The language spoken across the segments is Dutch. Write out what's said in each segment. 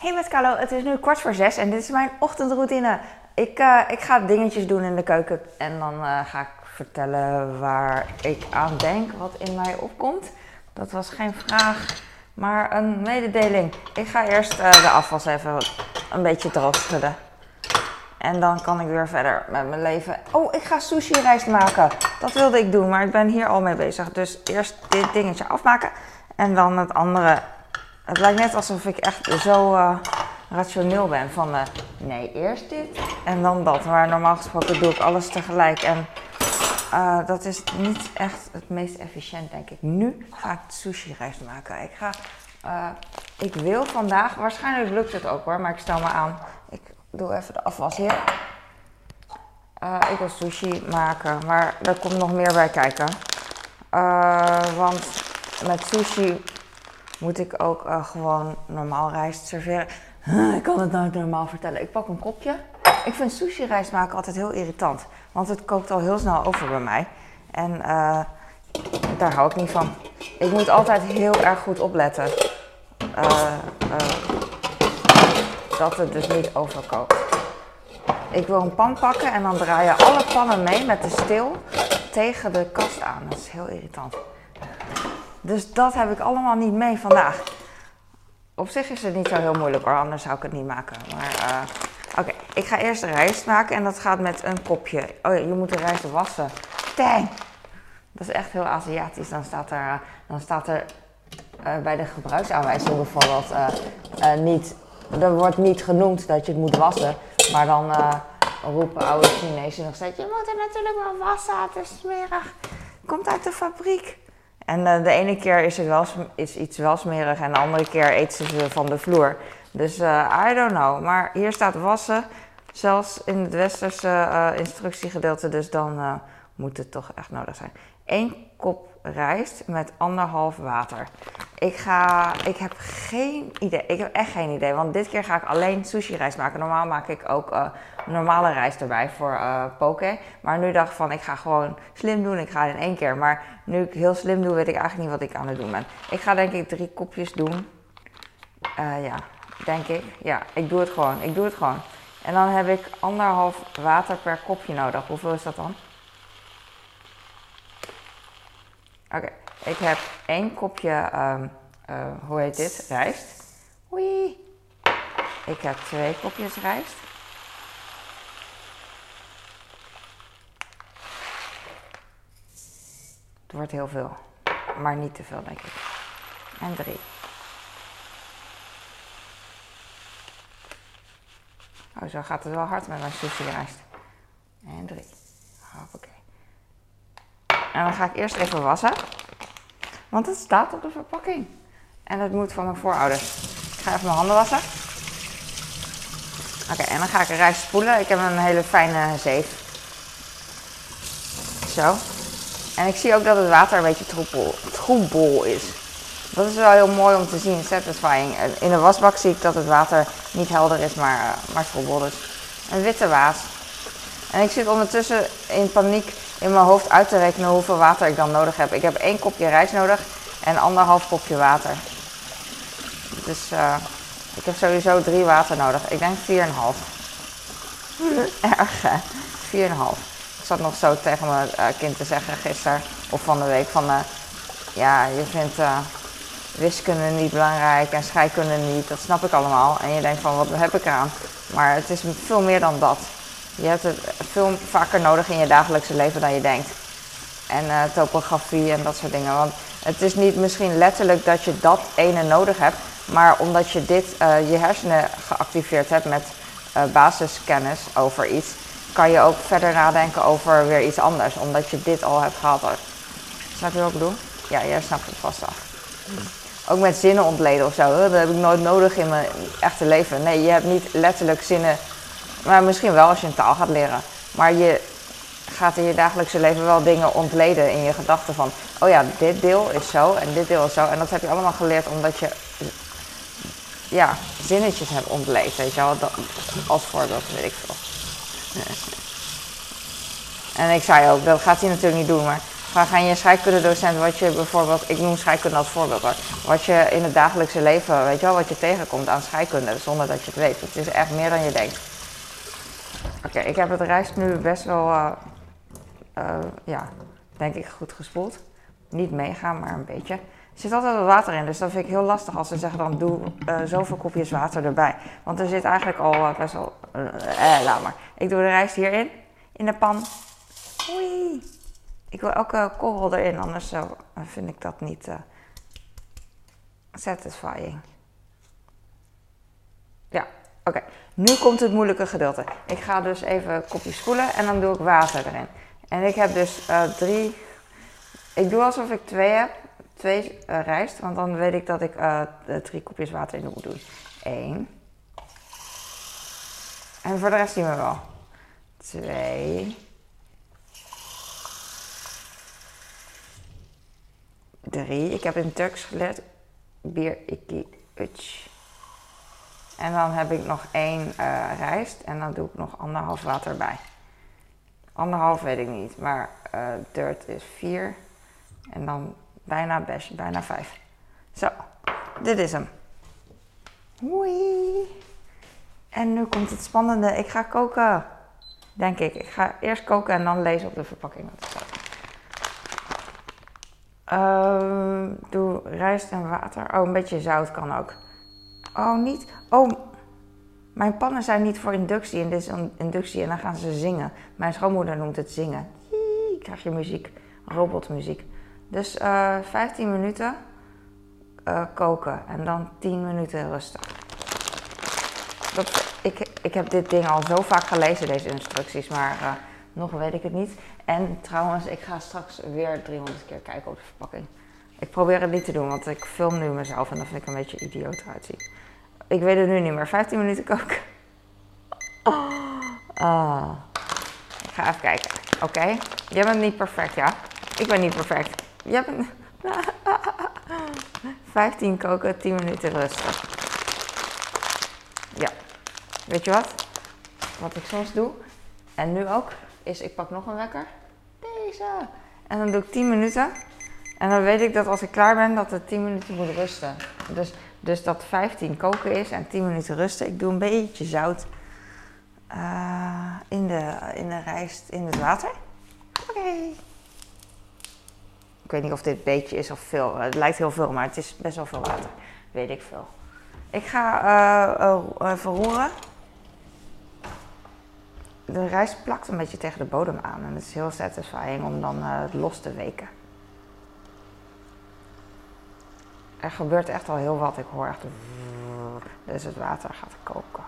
Hey met Carlo, het is nu kwart voor zes en dit is mijn ochtendroutine. Ik, eh, ik ga dingetjes doen in de keuken en dan eh, ga ik vertellen waar ik aan denk, wat in mij opkomt. Dat was geen vraag, maar een mededeling. Ik ga eerst eh, de afwas even een beetje droog. En dan kan ik weer verder met mijn leven. Oh, ik ga sushi rijst maken. Dat wilde ik doen, maar ik ben hier al mee bezig. Dus eerst dit dingetje afmaken en dan het andere het lijkt net alsof ik echt zo uh, rationeel ben van uh, nee, eerst dit en dan dat. Maar normaal gesproken doe ik alles tegelijk en uh, dat is niet echt het meest efficiënt, denk ik. Nu ga ik sushi rijst maken. Ik ga, ik wil vandaag, waarschijnlijk lukt het ook hoor, maar ik stel me aan. Ik doe even de afwas hier. ik wil sushi maken, maar er komt nog meer bij kijken. want met sushi moet ik ook uh, gewoon normaal rijst serveren. ik kan het nooit normaal vertellen. Ik pak een kopje. Ik vind sushi rijst maken altijd heel irritant. Want het kookt al heel snel over bij mij. En uh, daar hou ik niet van. Ik moet altijd heel erg goed opletten. Uh, dat het dus niet overkookt. Ik wil een pan pakken en dan draai je alle pannen mee met de steel tegen de kast aan. Dat is heel irritant. Dus dat heb ik allemaal niet mee vandaag. Op zich is het niet zo heel moeilijk hoor, anders zou ik het niet maken. Maar uh, oké, ik ga eerst de rijst maken en dat gaat met een kopje. Oh ja, je moet de rijst wassen. Dang! Dat is echt heel Aziatisch. Dan staat er, uh, dan staat er uh, bij de gebruiksaanwijzing bijvoorbeeld niet... Er wordt niet genoemd dat je het moet wassen, maar dan roepen oude Chinezen nog steeds... Je moet het natuurlijk wel wassen, het is smerig. Komt uit de fabriek. En uh, de ene keer is, het wel, is iets wel smerig en de andere keer eet ze van de vloer. Dus uh, I don't know. Maar hier staat wassen, zelfs in het westerse uh, instructiegedeelte. Dus dan moet het toch echt nodig zijn. Eén kop rijst met anderhalf water. Ik ga, ik heb geen idee. Ik heb echt geen idee. Want dit keer ga ik alleen sushi rijst maken. Normaal maak ik ook uh, normale rijst erbij voor uh, poke. Maar nu dacht ik van, ik ga gewoon slim doen. Ik ga in één keer. Maar nu ik heel slim doe, weet ik eigenlijk niet wat ik aan het doen ben. Ik ga denk ik drie kopjes doen. Uh, ja, denk ik. Ja, ik doe het gewoon. Ik doe het gewoon. En dan heb ik anderhalf water per kopje nodig. Hoeveel is dat dan? Oké, ik heb één kopje, um, uh, hoe heet dit? Rijst. Oei. Ik heb twee kopjes rijst. Het wordt heel veel, maar niet te veel, denk ik. En drie. Oh, zo gaat het wel hard met mijn sushi rijst. En drie. Hoppakee. En dan ga ik eerst even wassen. Want het staat op de verpakking. En het moet van mijn voorouders. Ik ga even mijn handen wassen. Oké, en dan ga ik de rijst spoelen. Ik heb een hele fijne zeef. Zo. En ik zie ook dat het water een beetje troebel, troebel is. Dat is wel heel mooi om te zien, satisfying. In de wasbak zie ik dat het water niet helder is, maar, uh, maar. Dus een witte waas. En ik zit ondertussen in paniek in mijn hoofd uit te rekenen hoeveel water ik dan nodig heb. Ik heb één kopje rijst nodig en anderhalf kopje water. Dus uh, ik heb sowieso drie water nodig. Ik denk 4,5. Erg hè? 4,5. Ik zat nog zo tegen mijn uh, kind te zeggen gisteren of van de week van... Uh, ja, je vindt wiskunde niet belangrijk en scheikunde niet. Dat snap ik allemaal. En je denkt van wat heb ik eraan? Maar het is veel meer dan dat. Je hebt het veel vaker nodig in je dagelijkse leven dan je denkt. En uh, topografie en dat soort dingen. Want het is niet misschien letterlijk dat je dat ene nodig hebt, maar omdat je dit, uh, je hersenen geactiveerd hebt met uh, basiskennis over iets, kan je ook verder nadenken over weer iets anders, omdat je dit al hebt gehad. Snap je wat ik bedoel? Ja, jij snapt het vast af. Ook met zinnen ontleden of zo, dat heb ik nooit nodig in mijn echte leven. Nee, je hebt niet letterlijk zinnen maar misschien wel als je een taal gaat leren. Maar je gaat in je dagelijkse leven wel dingen ontleden in je gedachten van... oh ja, dit deel is zo en dit deel is zo. En dat heb je allemaal geleerd omdat je ja, zinnetjes hebt ontleed, weet je wel. Als voorbeeld, weet ik veel. En ik zei ook, dat gaat hij natuurlijk niet doen, maar Vraag aan je scheikundedocent wat je bijvoorbeeld, ik noem scheikunde als voorbeeld, maar wat je in het dagelijkse leven, weet je wel, wat je tegenkomt aan scheikunde, zonder dat je het weet. Het is echt meer dan je denkt. Oké, ik heb het rijst nu best wel, uh, uh, ja, denk ik goed gespoeld. Niet mega, maar een beetje. Er zit altijd wat water in, dus dat vind ik heel lastig als ze zeggen dan doe uh, zoveel kopjes water erbij. Want er zit eigenlijk al best wel, eh, laat maar. Ik doe de rijst hierin, in de pan. Oei. Ik wil elke korrel erin, anders vind ik dat niet satisfying. Ja, oké. Nu komt het moeilijke gedeelte. Ik ga dus even een kopje spoelen en dan doe ik water erin. En ik heb dus uh, drie. Ik doe alsof ik twee heb. Twee uh, rijst, want dan weet ik dat ik drie kopjes water in moet doen. Eén. En voor de rest zien we wel. Twee. Drie. Ik heb in Turks geleerd. Bier, iki, uch. En dan heb ik nog één uh, rijst en dan doe ik nog anderhalf water bij. Anderhalf weet ik niet, maar uh, dirt is vier. En dan bijna best, bijna vijf. Zo, dit is hem. Oei. En nu komt het spannende. Ik ga koken. Denk ik. Ik ga eerst koken en dan lezen op de verpakking wat er staat. Doe rijst en water. Oh, een beetje zout kan ook. Oh, niet. Oh, mijn pannen zijn niet voor inductie. En dit is een inductie en dan gaan ze zingen. Mijn schoonmoeder noemt het zingen. Hiii, krijg je muziek, robotmuziek. Dus uh, 15 minuten uh, koken en dan 10 minuten. Dat, ik, ik heb dit ding al zo vaak gelezen, deze instructies, maar uh, nog weet ik het niet. En trouwens, ik ga straks weer 300 keer kijken op de verpakking. Ik probeer het niet te doen, want ik film nu mezelf en dan vind ik een beetje idioot eruit zien. Ik weet het nu niet meer. 15 minuten koken. Oh. Ik ga even kijken. Oké. Jij bent niet perfect, ja? Ik ben niet perfect. Jij bent... 15 koken, 10 minuten rusten. Ja. Weet je wat? Wat ik soms doe, en nu ook, is ik pak nog een wekker. Deze. En dan doe ik 10 minuten. En dan weet ik dat als ik klaar ben, dat het 10 minuten moet rusten. Dus, dus dat 15 koken is en 10 minuten rusten. Ik doe een beetje zout uh, in, de, in de rijst, in het water. Oké. Ik weet niet of dit beetje is of veel. Het lijkt heel veel, maar het is best wel veel water. Weet ik veel. Ik ga uh, uh, verroeren. De rijst plakt een beetje tegen de bodem aan. En het is heel satisfying om dan het los te weken. Er gebeurt echt al heel wat. Ik hoor echt. Dus het water gaat koken.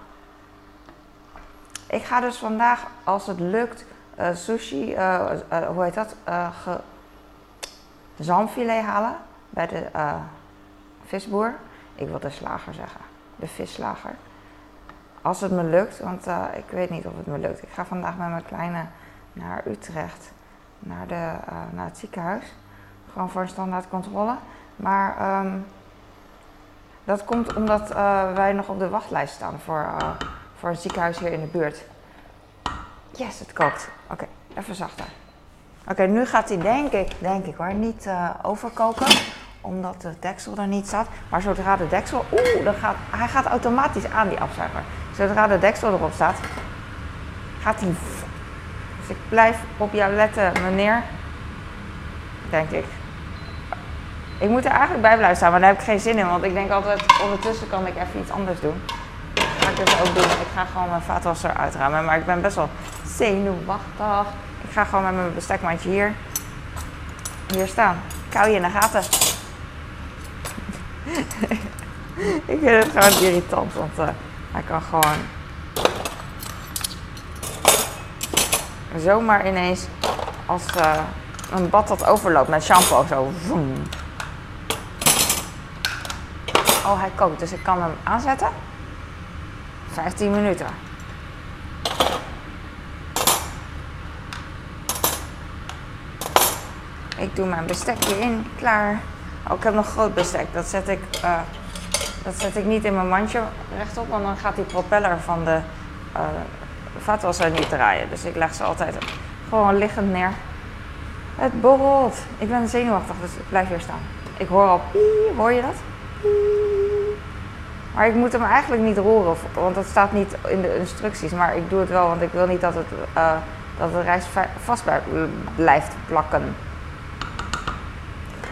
Ik ga dus vandaag, als het lukt, uh, sushi, uh, uh, hoe heet dat? Ge... Zalmfilet halen bij de visboer. Ik wil de slager zeggen, de visslager. Als het me lukt, want ik weet niet of het me lukt. Ik ga vandaag met mijn kleine naar Utrecht, naar, de, naar het ziekenhuis. Gewoon voor een standaard controle. Maar um, dat komt omdat uh, wij nog op de wachtlijst staan voor, uh, voor een ziekenhuis hier in de buurt. Yes, het kookt. Oké, even zachter. Oké, nu gaat hij denk ik, denk ik hoor, niet uh, overkoken. Omdat de deksel er niet staat. Maar zodra de deksel... Oeh, dan gaat, hij gaat automatisch aan die afzuiger. Zodra de deksel erop staat, gaat hij... Dus ik blijf op jou letten, meneer. Denk ik. Ik moet er eigenlijk bij blijven staan, maar daar heb ik geen zin in. Want ik denk altijd, ondertussen kan ik even iets anders doen. Ga ik dus ook doen. Ik ga gewoon mijn vaatwasser uitruimen. Maar ik ben best wel zenuwachtig. Ik ga gewoon met mijn bestekmandje hier, hier staan. Ik hou je in de gaten. ik vind het gewoon irritant, want uh, hij kan gewoon zomaar ineens als uh, een bad dat overloopt met shampoo zo. Vroom. Hij kookt, dus ik kan hem aanzetten. 15 minuten. Ik doe mijn bestekje in, klaar. Oh, ik heb nog groot bestek. Dat zet ik, uh, dat zet ik niet in mijn mandje rechtop, want dan gaat die propeller van de uh, vaatwasser niet draaien. Dus ik leg ze altijd gewoon liggend neer. Het borrelt. Ik ben zenuwachtig, dus blijf hier staan. Ik hoor al pie, hoor je dat? Maar ik moet hem eigenlijk niet roeren, want dat staat niet in de instructies. Maar ik doe het wel, want ik wil niet dat, het, uh, dat de rijst vast blijft plakken.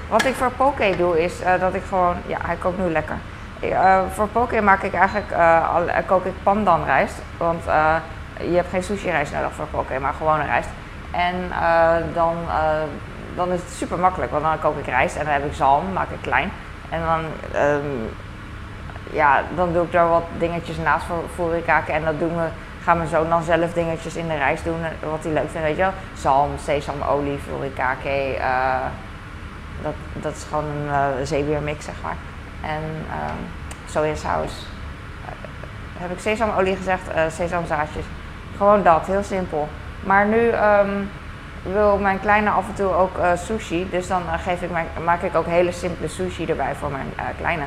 Wat ik voor poke doe is uh, dat ik gewoon, ja hij kookt nu lekker. Uh, voor poke maak ik eigenlijk, al, kook ik pandan rijst. Want je hebt geen sushi rijst nodig voor poke, maar gewone rijst. En dan, dan is het super makkelijk, want dan kook ik rijst en dan heb ik zalm, maak ik klein. En dan um, ja, dan doe ik daar wat dingetjes naast voor furikake. En dat doen we, gaan mijn zoon dan zelf dingetjes in de rijst doen. Wat hij leuk vindt, weet je wel. Zalm, sesamolie, furikake. Uh, dat, dat is gewoon een uh, zeg maar. En uh, sojasaus. Uh, heb ik sesamolie gezegd? Sesamzaadjes. Gewoon dat, heel simpel. Maar nu um, wil mijn kleine af en toe ook sushi. Dus dan geef ik maak ik ook hele simpele sushi erbij voor mijn kleine.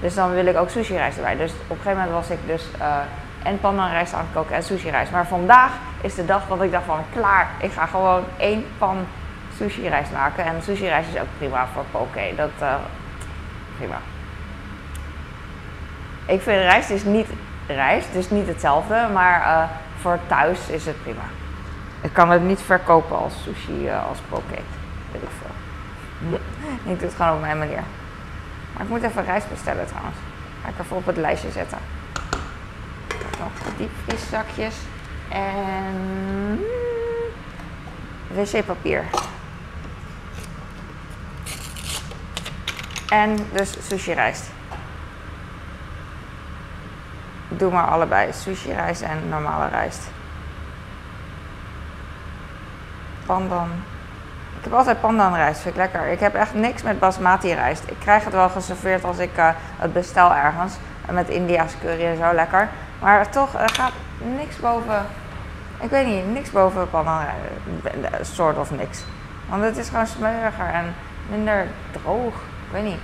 Dus dan wil ik ook sushi rijst erbij. Dus op een gegeven moment was ik dus uh, en pandan rijst aan het koken en sushi rijst. Maar vandaag is de dag dat ik dacht van klaar, ik ga gewoon één pan sushi rijst maken. En sushi rijst is ook prima voor poke. Dat uh, prima. Ik vind rijst is niet rijst, is niet hetzelfde, maar uh, voor thuis is het prima. Ik kan het niet verkopen als sushi, als poke. Weet ik veel. Ik doe het gewoon op mijn manier. Maar ik moet even rijst bestellen trouwens. Ga ik even op het lijstje zetten. Nog diepvrieszakjes. En wc-papier. En dus sushi rijst. Doe maar allebei. Sushi rijst en normale rijst. Pandan ik heb altijd pandan rijst, vind ik lekker. Ik heb echt niks met basmati rijst. Ik krijg het wel geserveerd als ik uh, het bestel ergens. Met India's curry en zo, lekker. Maar toch, gaat niks boven... Ik weet niet, niks boven pandan rijst. Soort of niks. Want het is gewoon smeuriger en minder droog. Ik weet niet.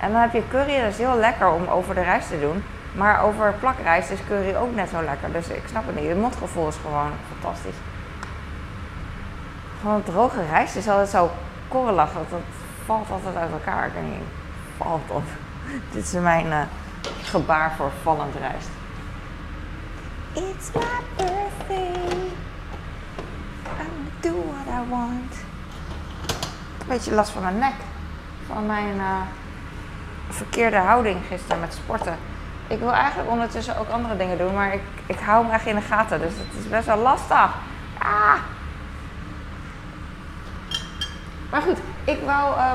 En dan heb je curry, dat is heel lekker om over de rijst te doen. Maar over plakrijst is curry ook net zo lekker. Dus ik snap het niet. Het mondgevoel is gewoon fantastisch. Van droge rijst is altijd zo korrelig. Dat, dat valt altijd uit elkaar. Ik weet niet, valt op. Dit is mijn uh, gebaar voor vallend rijst. It's my birthday. I'm do what I want. Een beetje last van mijn nek. Van mijn uh, verkeerde houding gisteren met sporten. Ik wil eigenlijk ondertussen ook andere dingen doen, maar ik, ik hou hem echt in de gaten. Dus het is best wel lastig. Ah! Maar goed, ik wou. Uh,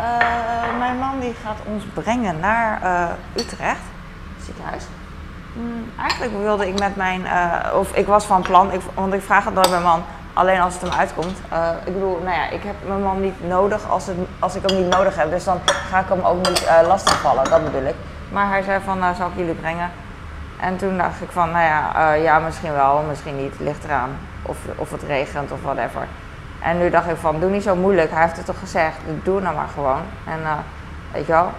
uh, mijn man die gaat ons brengen naar uh, Utrecht, ziekenhuis. Hmm, eigenlijk wilde ik met mijn. Uh, of ik was van plan, ik, want ik vraag het door mijn man alleen als het hem uitkomt. ik bedoel, nou ja, ik heb mijn man niet nodig als, het, als ik hem niet nodig heb. Dus dan ga ik hem ook niet lastigvallen, dat bedoel ik. Maar hij zei van, nou zal ik jullie brengen. En toen dacht ik van, nou ja, ja misschien wel, misschien niet, ligt eraan. Of, of het regent of whatever. En nu dacht ik van, doe niet zo moeilijk. Hij heeft het toch gezegd, doe nou maar gewoon. En uh, weet je wel.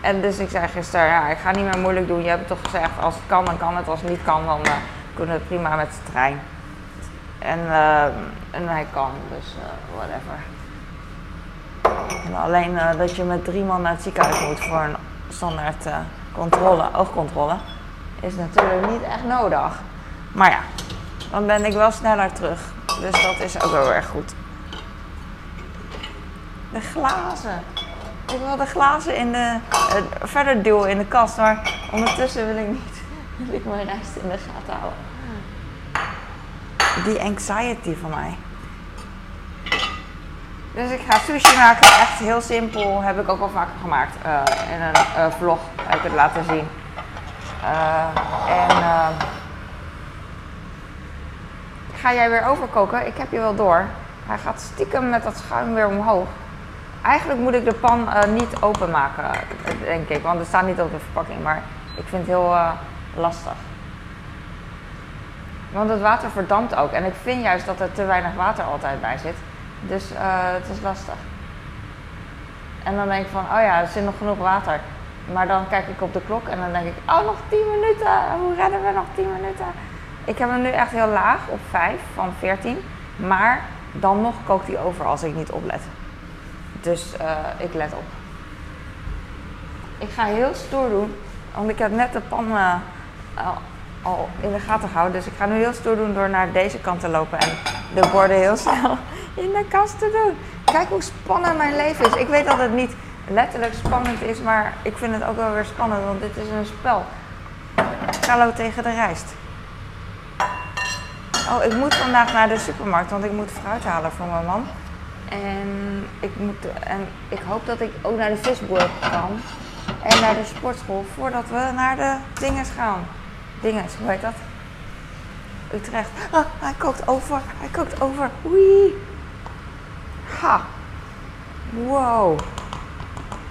En dus ik zei gisteren, ja, ik ga niet meer moeilijk doen. Je hebt het toch gezegd, als het kan, dan kan het. Als het niet kan, dan uh, kunnen we prima met de trein. En, uh, en hij kan, dus whatever. En alleen dat je met drie man naar het ziekenhuis moet voor een standaard controle, oogcontrole, is natuurlijk niet echt nodig. Maar ja, dan ben ik wel sneller terug. Dus dat is ook wel erg goed. De glazen. Ik wil de glazen in de, uh, verder duwen in de kast, maar ondertussen wil ik niet wil ik mijn rijst in de gaten houden. Die anxiety van mij. Dus ik ga sushi maken, echt heel simpel. Heb ik ook al vaker gemaakt. Uh, in een uh, vlog heb ik het laten zien. en ga jij weer overkoken? Ik heb je wel door. Hij gaat stiekem met dat schuim weer omhoog. Eigenlijk moet ik de pan uh, niet openmaken, denk ik. Want het staat niet op de verpakking. Maar ik vind het heel uh, lastig. Want het water verdampt ook. En ik vind juist dat er te weinig water altijd bij zit. Dus uh, het is lastig. En dan denk ik van, oh ja, er zit nog genoeg water. Maar dan kijk ik op de klok en dan denk ik, oh nog 10 minuten. Hoe redden we nog 10 minuten? Ik heb hem nu echt heel laag op 5 van 14. Maar dan nog kookt die over als ik niet oplet. Dus uh, ik let op. Ik ga heel stoer doen, want ik heb net de pan uh, al in de gaten gehouden. Dus ik ga nu heel stoer doen door naar deze kant te lopen en de borden heel snel in de kast te doen. Kijk hoe spannend mijn leven is. Ik weet dat het niet letterlijk spannend is, maar ik vind het ook wel weer spannend, want dit is een spel. Hallo tegen de rijst. Oh, ik moet vandaag naar de supermarkt, want ik moet fruit halen voor mijn man. En ik, moet, en ik hoop dat ik ook naar de visboer kan. En naar de sportschool voordat we naar de dinges gaan. Dinges, hoe heet dat? Utrecht. Ah, hij kookt over. Hij kookt over. Oei. Ha. Wow.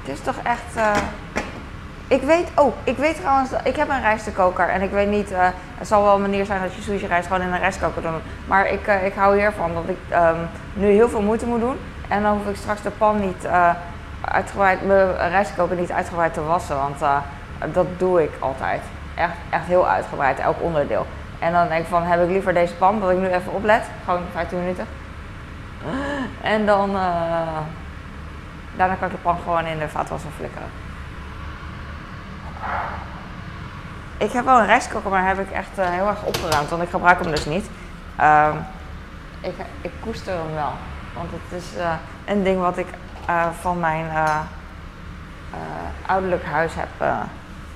Het is toch echt. Uh... Ik weet, oh, ik weet trouwens, ik heb een rijstekoker en ik weet niet, uh, het zal wel een manier zijn dat je sushi rijst gewoon in een rijstkoker doet. Maar ik, uh, ik hou hiervan dat ik um, nu heel veel moeite moet doen en dan hoef ik straks de pan niet uh, uitgebreid, mijn rijstkoker niet uitgebreid te wassen, want dat doe ik altijd. Echt, echt heel uitgebreid, elk onderdeel. En dan denk ik van, heb ik liever deze pan, dat ik nu even oplet, gewoon 15 minuten. En dan, daarna kan ik de pan gewoon in de vaatwasser flikkeren. Ik heb wel een rijstkoker, maar heb ik echt uh, heel erg opgeruimd, want ik gebruik hem dus niet. Uh, ik, ik koester hem wel, want het is uh, een ding wat ik uh, van mijn ouderlijk huis heb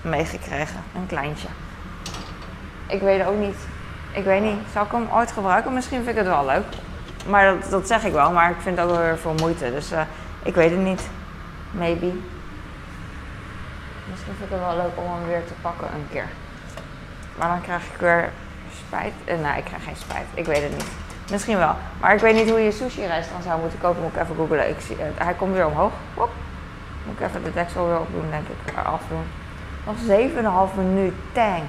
meegekregen. Een kleintje. Ik weet ook niet. Ik weet niet. Zal ik hem ooit gebruiken? Misschien vind ik het wel leuk. Maar dat, dat zeg ik wel, maar ik vind het ook wel weer veel moeite. Dus ik weet het niet. Maybe. Misschien vind ik het wel leuk om hem weer te pakken een keer. Maar dan krijg ik weer spijt. Eh, nou, ik krijg geen spijt. Ik weet het niet. Misschien wel. Maar ik weet niet hoe je sushi rijst dan zou moeten koken. Moet ik even googlen. Ik zie, hij komt weer omhoog. Hop. Moet ik even de deksel weer opdoen, denk ik. Afdoen. Nog 7,5 minuut. Tang.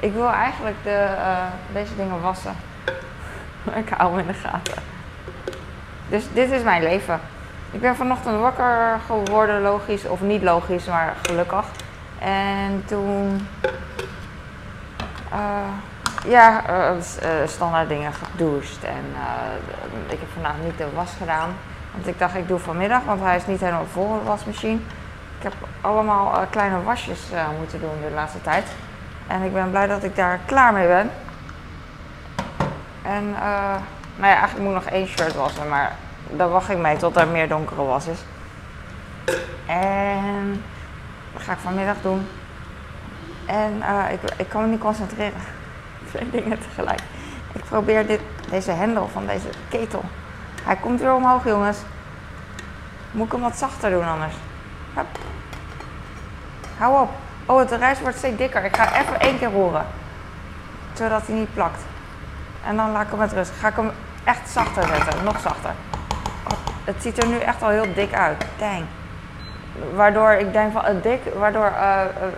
Ik wil eigenlijk de, uh, deze dingen wassen. ik hou hem in de gaten. Dus dit is mijn leven. Ik ben vanochtend wakker geworden, logisch, of niet logisch, maar gelukkig. En toen, uh, ja, uh, standaard dingen gedoucht. En ik heb vandaag niet de was gedaan. Want ik dacht, ik doe vanmiddag, want hij is niet helemaal vol, de wasmachine. Ik heb allemaal kleine wasjes moeten doen de laatste tijd. En ik ben blij dat ik daar klaar mee ben. En, nou ja, eigenlijk moet ik nog één shirt wassen, maar daar wacht ik mee tot er meer donkere was is. En dat ga ik vanmiddag doen. En uh, ik, ik kan me niet concentreren. Twee dingen tegelijk. Ik probeer dit, deze hendel van deze ketel. Hij komt weer omhoog, jongens. Moet ik hem wat zachter doen anders? Hup. Hou op. Oh, het rijst wordt steeds dikker. Ik ga even één keer roeren. Zodat hij niet plakt. En dan laat ik hem met rust. Ga ik hem echt zachter zetten. Nog zachter. Het ziet er nu echt al heel dik uit. Dang. Waardoor ik denk van het dik, waardoor uh, uh,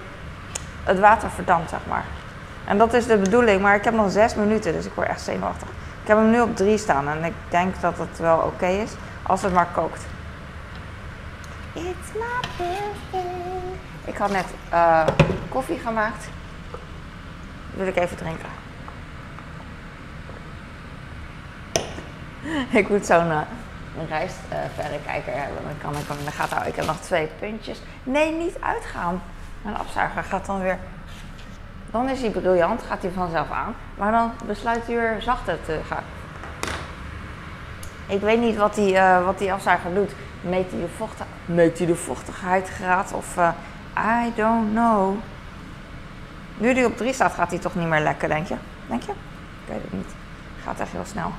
het water verdampt, zeg maar. En dat is de bedoeling, maar ik heb nog zes minuten, dus ik word echt zenuwachtig. Ik heb hem nu op drie staan en ik denk dat het wel oké is, als het maar kookt. It's my birthday. Ik had net uh, koffie gemaakt. wil ik even drinken. ik moet zo'n een rijstverrekijker uh, hebben. Dan kan ik hem de gaten houden. Ik nog twee puntjes. Nee, niet uitgaan. Mijn afzuiger gaat dan weer... Dan is hij briljant, gaat hij vanzelf aan. Maar dan besluit hij weer zachter te gaan. Ik weet niet wat die, uh, wat die afzuiger doet. Meet hij de, vochtig Meet hij de of... Uh, I don't know. Nu die op 3 staat, gaat hij toch niet meer lekker, denk je? Denk je? Ik weet het niet. Gaat echt heel snel.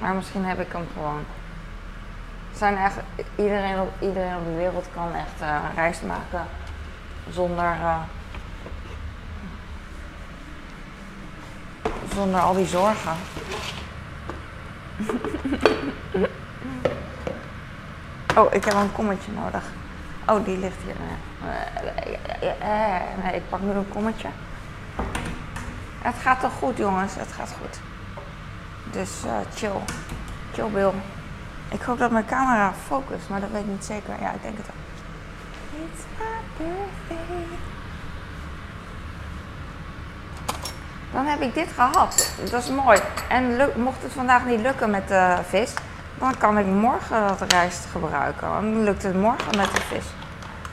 Maar misschien heb ik hem gewoon. Zijn echt, iedereen, op, iedereen op de wereld kan echt uh, reis maken zonder, uh, zonder al die zorgen. oh, ik heb een kommetje nodig. Oh, die ligt hier. Nee, ik pak nu een kommetje. Het gaat toch goed, jongens? Het gaat goed. Dus uh, chill. Chill Bill. Ik hoop dat mijn camera focust, maar dat weet ik niet zeker. Ja, ik denk het wel. It's birthday. dan heb ik dit gehad. Dat is mooi. En mocht het vandaag niet lukken met de vis, dan kan ik morgen dat rijst gebruiken. Dan lukt het morgen met de vis.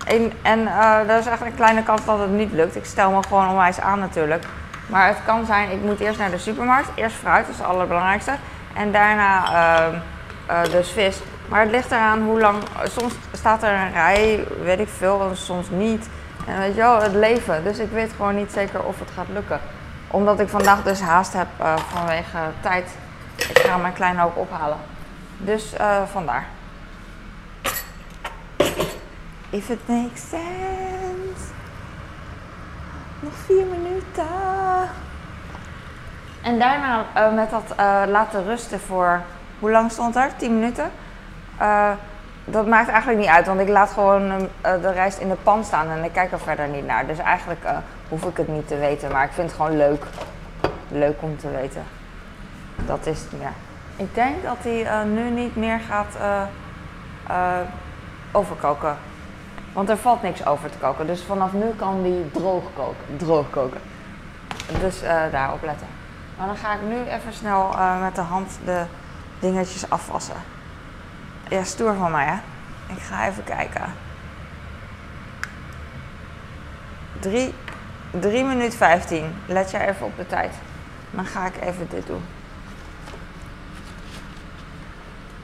En, en uh, er is echt een kleine kans dat het niet lukt. Ik stel me gewoon onwijs aan natuurlijk. Maar het kan zijn, ik moet eerst naar de supermarkt. Eerst fruit, is het allerbelangrijkste. En daarna uh, dus vis. Maar het ligt eraan hoe lang. Soms staat er een rij, weet ik veel, en soms niet. En weet je wel, het leven. Dus ik weet gewoon niet zeker of het gaat lukken. Omdat ik vandaag dus haast heb uh, vanwege tijd. Ik ga mijn kleine ook ophalen. Dus uh, vandaar. If it makes sense. Nog vier minuten. En daarna uh, met dat uh, laten rusten voor. Hoe lang stond er? 10 minuten? Uh, dat maakt eigenlijk niet uit, want ik laat gewoon de rijst in de pan staan en ik kijk er verder niet naar. Dus eigenlijk hoef ik het niet te weten, maar ik vind het gewoon leuk. Leuk om te weten. Dat is meer. Ik denk dat hij nu niet meer gaat overkoken. Want er valt niks over te koken. Dus vanaf nu kan die droog koken. Droog koken. Dus uh, daarop letten. Maar dan ga ik nu even snel uh, met de hand de dingetjes afwassen. Ja, stoer van mij hè. Ik ga even kijken. 3, 3 minuten 15. Let jij even op de tijd. Dan ga ik even dit doen.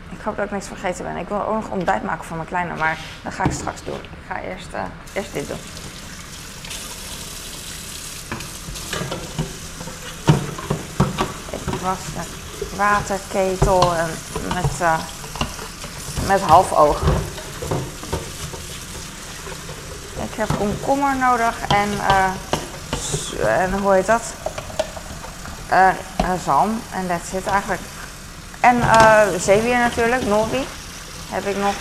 Ik hoop dat ik niks vergeten ben. Ik wil ook nog ontbijt maken voor mijn kleine, maar dat ga ik straks doen. Ik ga eerst, uh, eerst dit doen. Ik was de waterketel en met, uh, met half oog. Ik heb komkommer nodig en, uh, en hoe heet dat? Zalm. En dat zit eigenlijk. En uh, zeewier natuurlijk, nori heb ik nog.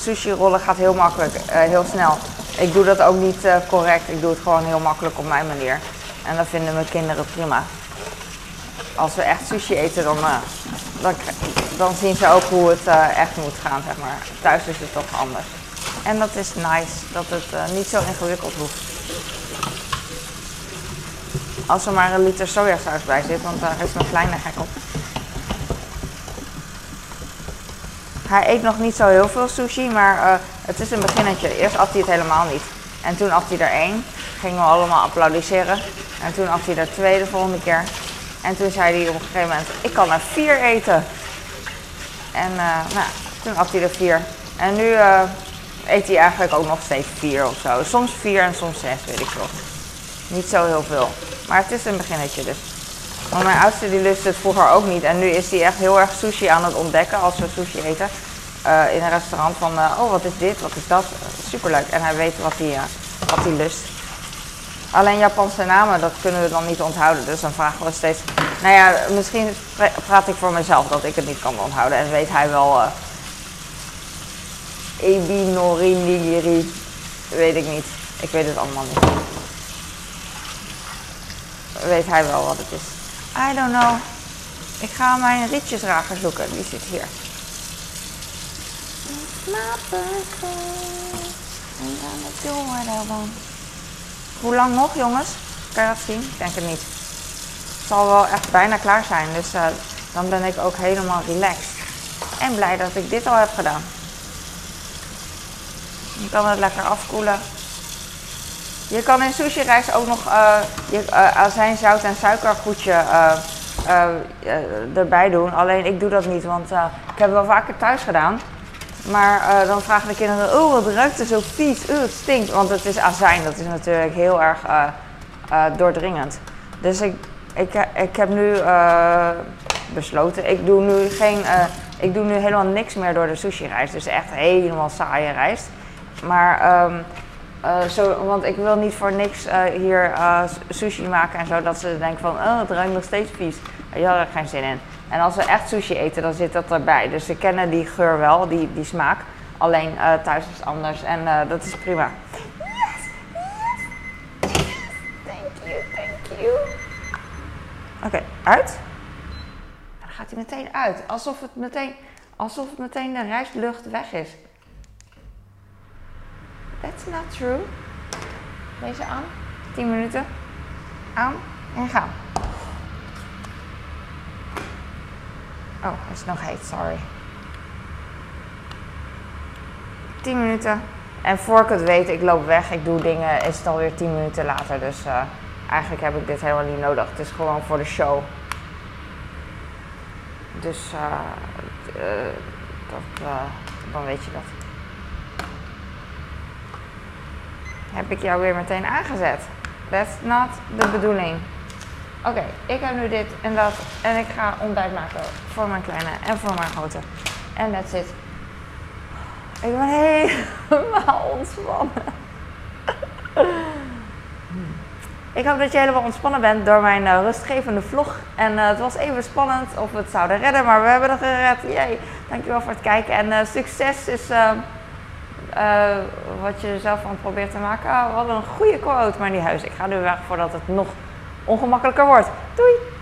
Sushi rollen gaat heel makkelijk, uh, heel snel. Ik doe dat ook niet uh, correct, ik doe het gewoon heel makkelijk op mijn manier. En dat vinden mijn kinderen prima. Als we echt sushi eten, dan, dan, dan, zien ze ook hoe het echt moet gaan, zeg maar. Thuis is het toch anders. En dat is nice, dat het niet zo ingewikkeld hoeft. Als er maar een liter sojasaus bij zit, want daar is mijn kleine gek op. Hij eet nog niet zo heel veel sushi, maar uh, het is een beginnetje. Eerst at hij het helemaal niet. En toen at hij er één. Gingen we allemaal applaudisseren. En toen at hij er twee de volgende keer. En toen zei hij op een gegeven moment, ik kan er vier eten. En uh, nou, toen at hij er vier. En nu uh, eet hij eigenlijk ook nog steeds vier of zo. Soms vier en soms zes, weet ik veel. Niet zo heel veel. Maar het is een beginnetje dus. Want mijn oudste die lust het vroeger ook niet. En nu is hij echt heel erg sushi aan het ontdekken als we sushi eten. Uh, in een restaurant van, uh, oh wat is dit, wat is dat. Superleuk. En hij weet wat hij, uh, wat hij lust. Alleen Japanse namen, dat kunnen we dan niet onthouden. Dus dan vragen we steeds. Nou ja, misschien praat ik voor mezelf dat ik het niet kan onthouden. En weet hij wel. Ebi, Nori, Nigiri. Weet ik niet. Ik weet het allemaal niet weet hij wel wat het is. I don't know. Ik ga mijn rietjesrager zoeken. Die zit hier. Hoe lang nog, jongens? Kan je dat zien? Ik denk het niet. Het zal wel echt bijna klaar zijn. Dus uh, dan ben ik ook helemaal relaxed. En blij dat ik dit al heb gedaan. Je kan het lekker afkoelen. Je kan in sushi rijst ook nog uh, je, uh, azijn, zout en suikergoedje uh, erbij doen. Alleen ik doe dat niet, want ik heb het wel vaker thuis gedaan. Maar dan vragen de kinderen, oh wat ruikt er zo vies, oh het stinkt. Want het is azijn, dat is natuurlijk heel erg doordringend. Dus ik, ik, ik heb nu besloten, ik doe nu, geen, ik doe nu helemaal niks meer door de sushi rijst. Dus echt helemaal saaie rijst. Maar... Um, uh, zo, want ik wil niet voor niks uh, hier uh, sushi maken en zo, dat ze denken van, oh, het ruikt nog steeds vies. Je had er geen zin in. En als we echt sushi eten, dan zit dat erbij. Dus ze kennen die geur wel, die, die smaak. Alleen thuis is het anders en dat is prima. Yes, yes, thank you, thank you. Oké, okay, uit. Dan gaat hij meteen uit, alsof het meteen, alsof het meteen de rijstlucht weg is. That's not true. Deze aan. 10 minuten. Aan en gaan. Oh, het is nog heet, sorry. 10 minuten. En voor ik het weet, ik loop weg, ik doe dingen, is het alweer 10 minuten later. Dus uh, eigenlijk heb ik dit helemaal niet nodig. Het is gewoon voor de show. Dus uh, dat, dan weet je dat. Heb ik jou weer meteen aangezet. That's not de bedoeling. Oké, ik heb nu dit en dat. En ik ga ontbijt maken voor mijn kleine en voor mijn grote. En that's it. Ik ben helemaal ontspannen. Ik hoop dat je helemaal ontspannen bent door mijn uh, rustgevende vlog. En uh, het was even spannend of we het zouden redden, maar we hebben het gered. Jee. Dankjewel voor het kijken. En uh, succes is wat je zelf van probeert te maken. Oh, we hadden een goede quote, maar die huis. Ik ga nu weg voordat het nog ongemakkelijker wordt. Doei!